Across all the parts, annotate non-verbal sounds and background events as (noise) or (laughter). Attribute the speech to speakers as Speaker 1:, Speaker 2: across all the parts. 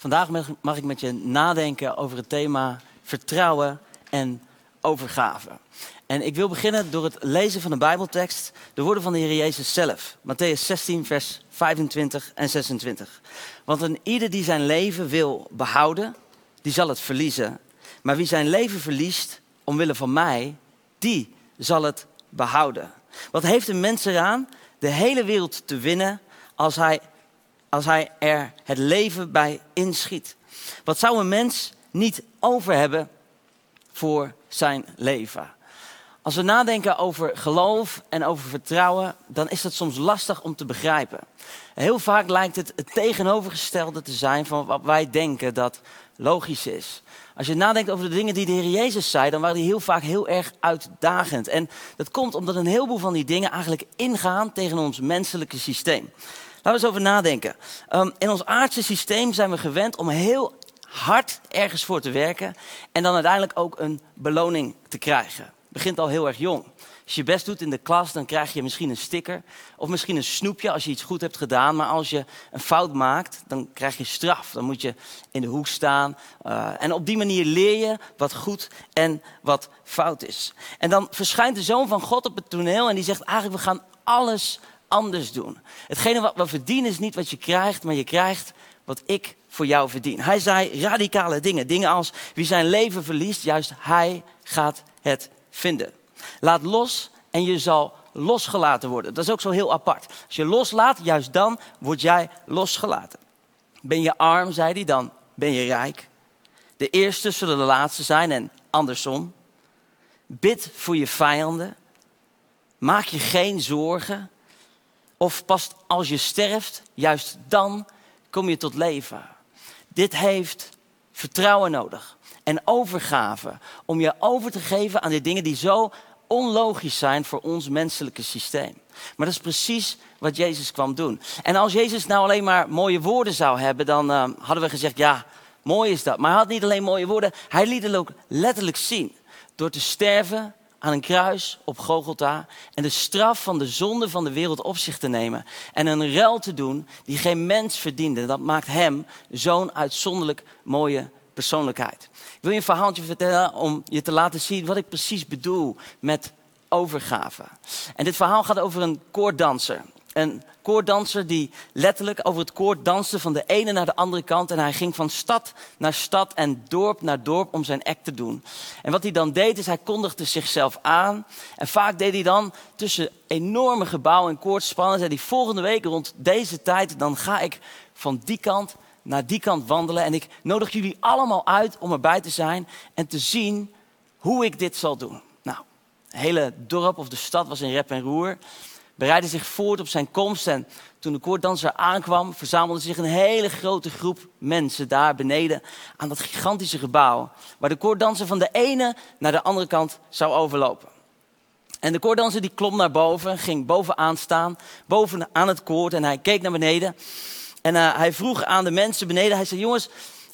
Speaker 1: Vandaag mag- ik met je nadenken over het thema vertrouwen en overgave. En ik wil beginnen door het lezen van de Bijbeltekst, de woorden van de Heer Jezus zelf. Matthäus 16, vers 25 en 26. Want een ieder die zijn leven wil behouden, die zal het verliezen. Maar wie zijn leven verliest, omwille van mij, die zal het behouden. Wat heeft een mens eraan de hele wereld te winnen als hij, als hij er het leven bij inschiet? Wat zou een mens niet over hebben voor zijn leven? Als we nadenken over geloof en over vertrouwen, dan is dat soms lastig om te begrijpen. Heel vaak lijkt het het tegenovergestelde te zijn van wat wij denken dat logisch is. Als je nadenkt over de dingen die de Heer Jezus zei, dan waren die heel vaak heel erg uitdagend. En dat komt omdat een heleboel van die dingen eigenlijk ingaan tegen ons menselijke systeem. Laten we eens over nadenken. Um, in ons aardse systeem zijn we gewend om heel hard ergens voor te werken en dan uiteindelijk ook een beloning te krijgen. Het begint al heel erg jong. Als je best doet in de klas, dan krijg je misschien een sticker. Of misschien een snoepje als je iets goed hebt gedaan. Maar als je een fout maakt, dan krijg je straf. Dan moet je in de hoek staan. Uh, en op die manier leer je wat goed en wat fout is. En dan verschijnt de Zoon van God op het toneel en die zegt eigenlijk, we gaan alles anders doen. Hetgene wat we verdienen is niet wat je krijgt, maar je krijgt wat ik voor jou verdien. Hij zei radicale dingen. Dingen als wie zijn leven verliest, juist hij gaat het vinden. Laat los en je zal losgelaten worden. Dat is ook zo heel apart. Als je loslaat, juist dan word jij losgelaten. Ben je arm, zei hij, dan ben je rijk. De eerste zullen de laatste zijn en andersom. Bid voor je vijanden. Maak je geen zorgen. Of pas als je sterft, juist dan kom je tot leven. Dit heeft vertrouwen nodig en overgave om je over te geven aan die dingen die zo onlogisch zijn voor ons menselijke systeem. Maar dat is precies wat Jezus kwam doen. En als Jezus nou alleen maar mooie woorden zou hebben, dan uh, hadden we gezegd, ja, mooi is dat. Maar hij had niet alleen mooie woorden, hij liet het ook letterlijk zien. Door te sterven aan een kruis op Gogolta en de straf van de zonde van de wereld op zich te nemen. En een ruil te doen die geen mens verdiende. Dat maakt hem zo'n uitzonderlijk mooie persoonlijkheid. Ik wil je een verhaaltje vertellen om je te laten zien wat ik precies bedoel met overgave. En dit verhaal gaat over een koorddanser. Een koorddanser die letterlijk over het koord danste van de ene naar de andere kant. En hij ging van stad naar stad en dorp naar dorp om zijn act te doen. En wat hij dan deed is hij kondigde zichzelf aan. En vaak deed hij dan tussen enorme gebouwen en koordspannen. Zei hij volgende week rond deze tijd dan ga ik van die kant naar die kant wandelen. En ik nodig jullie allemaal uit om erbij te zijn en te zien hoe ik dit zal doen. Nou, het hele dorp of de stad was in rep en roer. Bereidde zich voort op zijn komst. En toen de koorddanser aankwam, verzamelde zich een hele grote groep mensen daar beneden aan dat gigantische gebouw. Waar de koorddanser van de ene naar de andere kant zou overlopen. En de koorddanser die klom naar boven, ging bovenaan staan, boven aan het koord. En hij keek naar beneden. En uh, hij vroeg aan de mensen beneden, hij zei, jongens,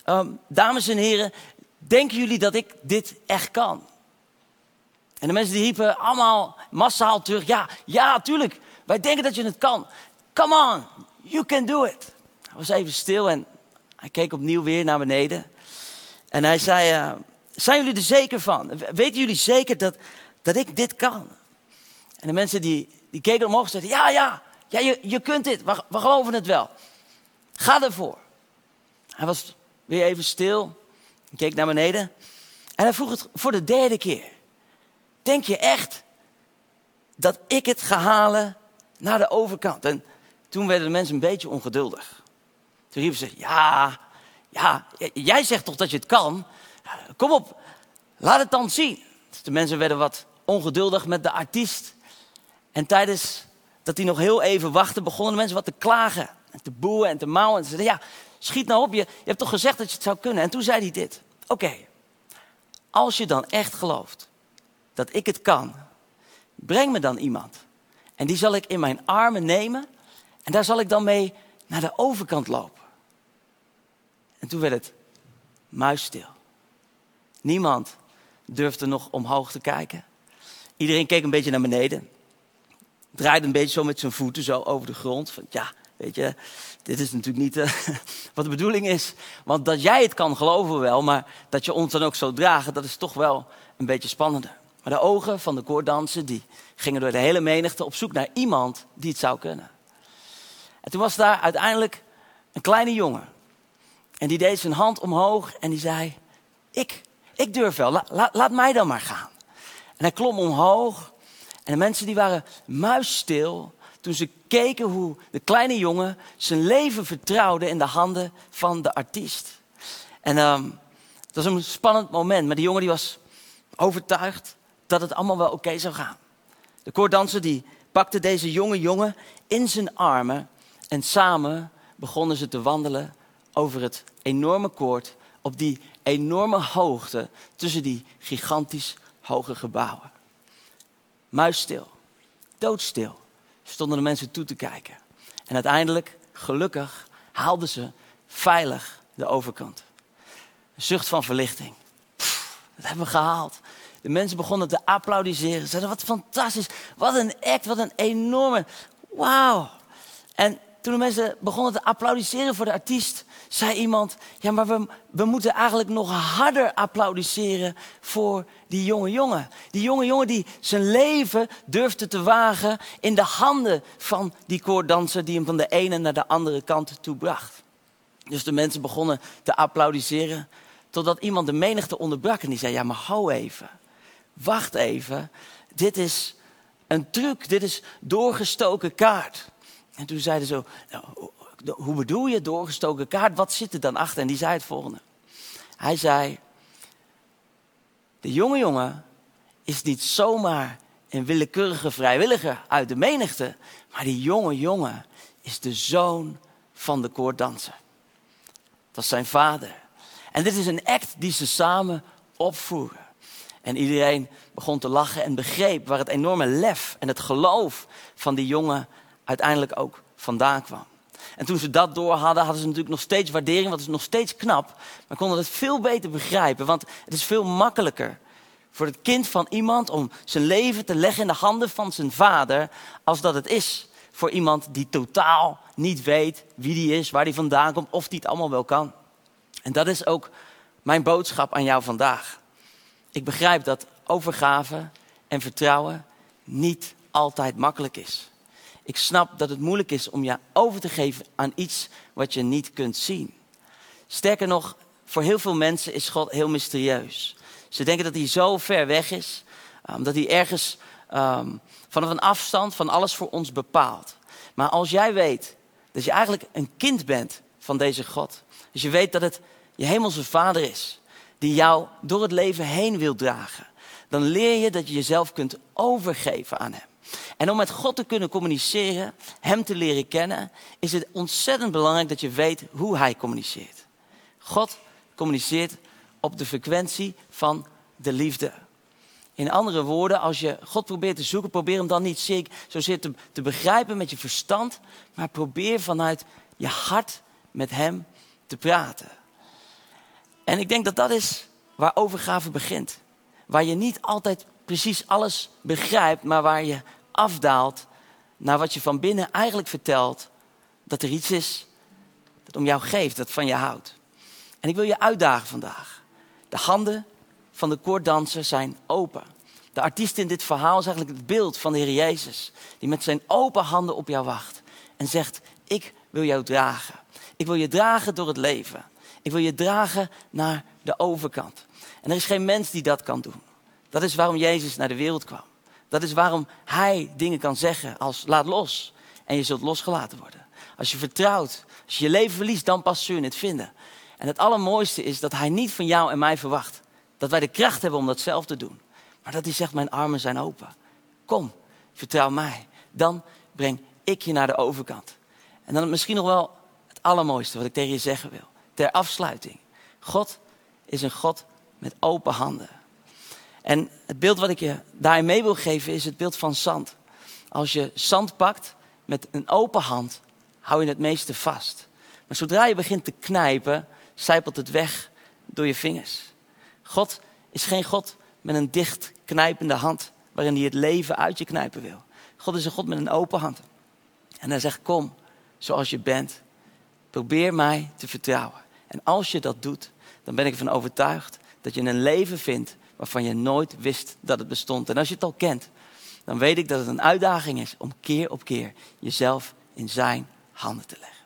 Speaker 1: um, dames en heren, denken jullie dat ik dit echt kan? En de mensen die riepen allemaal massaal terug, ja, ja, tuurlijk, wij denken dat je het kan. Come on, you can do it. Hij was even stil en hij keek opnieuw weer naar beneden. En hij zei, uh, zijn jullie er zeker van? Weten jullie zeker dat, dat ik dit kan? En de mensen die, die keken omhoog en zeiden, ja, ja, ja je, je kunt dit, we, we geloven het wel. Ga ervoor. Hij was weer even stil. Keek naar beneden. En hij vroeg het voor de derde keer. Denk je echt dat ik het ga halen naar de overkant? En toen werden de mensen een beetje ongeduldig. Toen riepen ze, ja, ja, jij zegt toch dat je het kan? Kom op, laat het dan zien. De mensen werden wat ongeduldig met de artiest. En tijdens dat hij nog heel even wachtte, begonnen de mensen wat te klagen. En te boeien en te mouwen. En ze zeiden, ja, schiet nou op, je, je hebt toch gezegd dat je het zou kunnen? En toen zei hij dit. Oké, als je dan echt gelooft dat ik het kan, breng me dan iemand. En die zal ik in mijn armen nemen. En daar zal ik dan mee naar de overkant lopen. En toen werd het muisstil. Niemand durfde nog omhoog te kijken. Iedereen keek een beetje naar beneden. Draaide een beetje zo met zijn voeten zo over de grond. Van, ja, weet je, dit is natuurlijk niet eh, (laughs) wat de bedoeling is. Want dat jij het kan geloven wel, maar dat je ons dan ook zo dragen, dat is toch wel een beetje spannender. Maar de ogen van de koordansen, die gingen door de hele menigte op zoek naar iemand die het zou kunnen. En toen was daar uiteindelijk een kleine jongen. En die deed zijn hand omhoog en die zei, ik, ik durf wel, laat mij dan maar gaan. En hij klom omhoog en de mensen die waren muisstil toen ze keken hoe de kleine jongen zijn leven vertrouwde in de handen van de artiest. En um, het was een spannend moment, maar die jongen die was overtuigd dat het allemaal wel oké zou gaan. De koordanser die pakte deze jonge jongen in zijn armen en samen begonnen ze te wandelen over het enorme koord op die enorme hoogte tussen die gigantisch hoge gebouwen. Muisstil, doodstil, stonden de mensen toe te kijken. En uiteindelijk, gelukkig, haalden ze veilig de overkant. Een zucht van verlichting. Dat hebben we gehaald. De mensen begonnen te applaudisseren. Ze zeiden, wat fantastisch. Wat een act, wat een enorme... Wauw. En toen de mensen begonnen te applaudisseren voor de artiest, zei iemand: Ja, maar we, we moeten eigenlijk nog harder applaudisseren voor die jonge jongen. Die jonge jongen die zijn leven durfde te wagen in de handen van die koordanser die hem van de ene naar de andere kant toe bracht. Dus de mensen begonnen te applaudisseren, totdat iemand de menigte onderbrak en die zei: Ja, maar hou even. Wacht even. Dit is een truc, dit is doorgestoken kaart. En toen zeiden ze, nou, hoe bedoel je doorgestoken kaart? Wat zit er dan achter? En die zei het volgende. Hij zei, de jonge jongen is niet zomaar een willekeurige vrijwilliger uit de menigte, maar die jonge jongen is de zoon van de koorddanser. Dat is zijn vader. En dit is een act die ze samen opvoeren. En iedereen begon te lachen en begreep waar het enorme lef en het geloof van die jongen uiteindelijk ook vandaan kwam. En toen ze dat door hadden, hadden ze natuurlijk nog steeds waardering, want het is nog steeds knap. Maar konden het veel beter begrijpen, want het is veel makkelijker voor het kind van iemand om zijn leven te leggen in de handen van zijn vader, als dat het is voor iemand die totaal niet weet wie die is, waar die vandaan komt, of die het allemaal wel kan. En dat is ook mijn boodschap aan jou vandaag. Ik begrijp dat overgave en vertrouwen niet altijd makkelijk is. Ik snap dat het moeilijk is om je over te geven aan iets wat je niet kunt zien. Sterker nog, voor heel veel mensen is God heel mysterieus. Ze denken dat hij zo ver weg is, um, dat hij ergens um, vanaf een afstand van alles voor ons bepaalt. Maar als jij weet dat je eigenlijk een kind bent van deze God, als je weet dat het je hemelse vader is, die jou door het leven heen wil dragen, dan leer je dat je jezelf kunt overgeven aan hem. En om met God te kunnen communiceren, Hem te leren kennen, is het ontzettend belangrijk dat je weet hoe Hij communiceert. God communiceert op de frequentie van de liefde. In andere woorden, als je God probeert te zoeken, probeer hem dan niet zozeer te, te begrijpen met je verstand, maar probeer vanuit je hart met Hem te praten. En ik denk dat dat is waar overgave begint. Waar je niet altijd precies alles begrijpt, maar waar je afdaalt naar wat je van binnen eigenlijk vertelt dat er iets is dat om jou geeft, dat van je houdt. En ik wil je uitdagen vandaag. De handen van de koorddanser zijn open. De artiest in dit verhaal is eigenlijk het beeld van de Heer Jezus, die met zijn open handen op jou wacht en zegt: Ik wil jou dragen. Ik wil je dragen door het leven. Ik wil je dragen naar de overkant. En er is geen mens die dat kan doen. Dat is waarom Jezus naar de wereld kwam. Dat is waarom hij dingen kan zeggen als laat los en je zult losgelaten worden. Als je vertrouwt, als je je leven verliest, dan pas zul je het vinden. En het allermooiste is dat hij niet van jou en mij verwacht. Dat wij de kracht hebben om dat zelf te doen. Maar dat hij zegt, mijn armen zijn open. Kom, vertrouw mij. Dan breng ik je naar de overkant. En dan misschien nog wel allermooiste wat ik tegen je zeggen wil. Ter afsluiting. God is een God met open handen. En het beeld wat ik je daarin mee wil geven is het beeld van zand. Als je zand pakt met een open hand, hou je het meeste vast. Maar zodra je begint te knijpen, zijpelt het weg door je vingers. God is geen God met een dicht knijpende hand, waarin hij het leven uit je knijpen wil. God is een God met een open hand. En hij zegt, kom, zoals je bent. Probeer mij te vertrouwen. En als je dat doet, dan ben ik ervan overtuigd dat je een leven vindt waarvan je nooit wist dat het bestond. En als je het al kent, dan weet ik dat het een uitdaging is om keer op keer jezelf in zijn handen te leggen.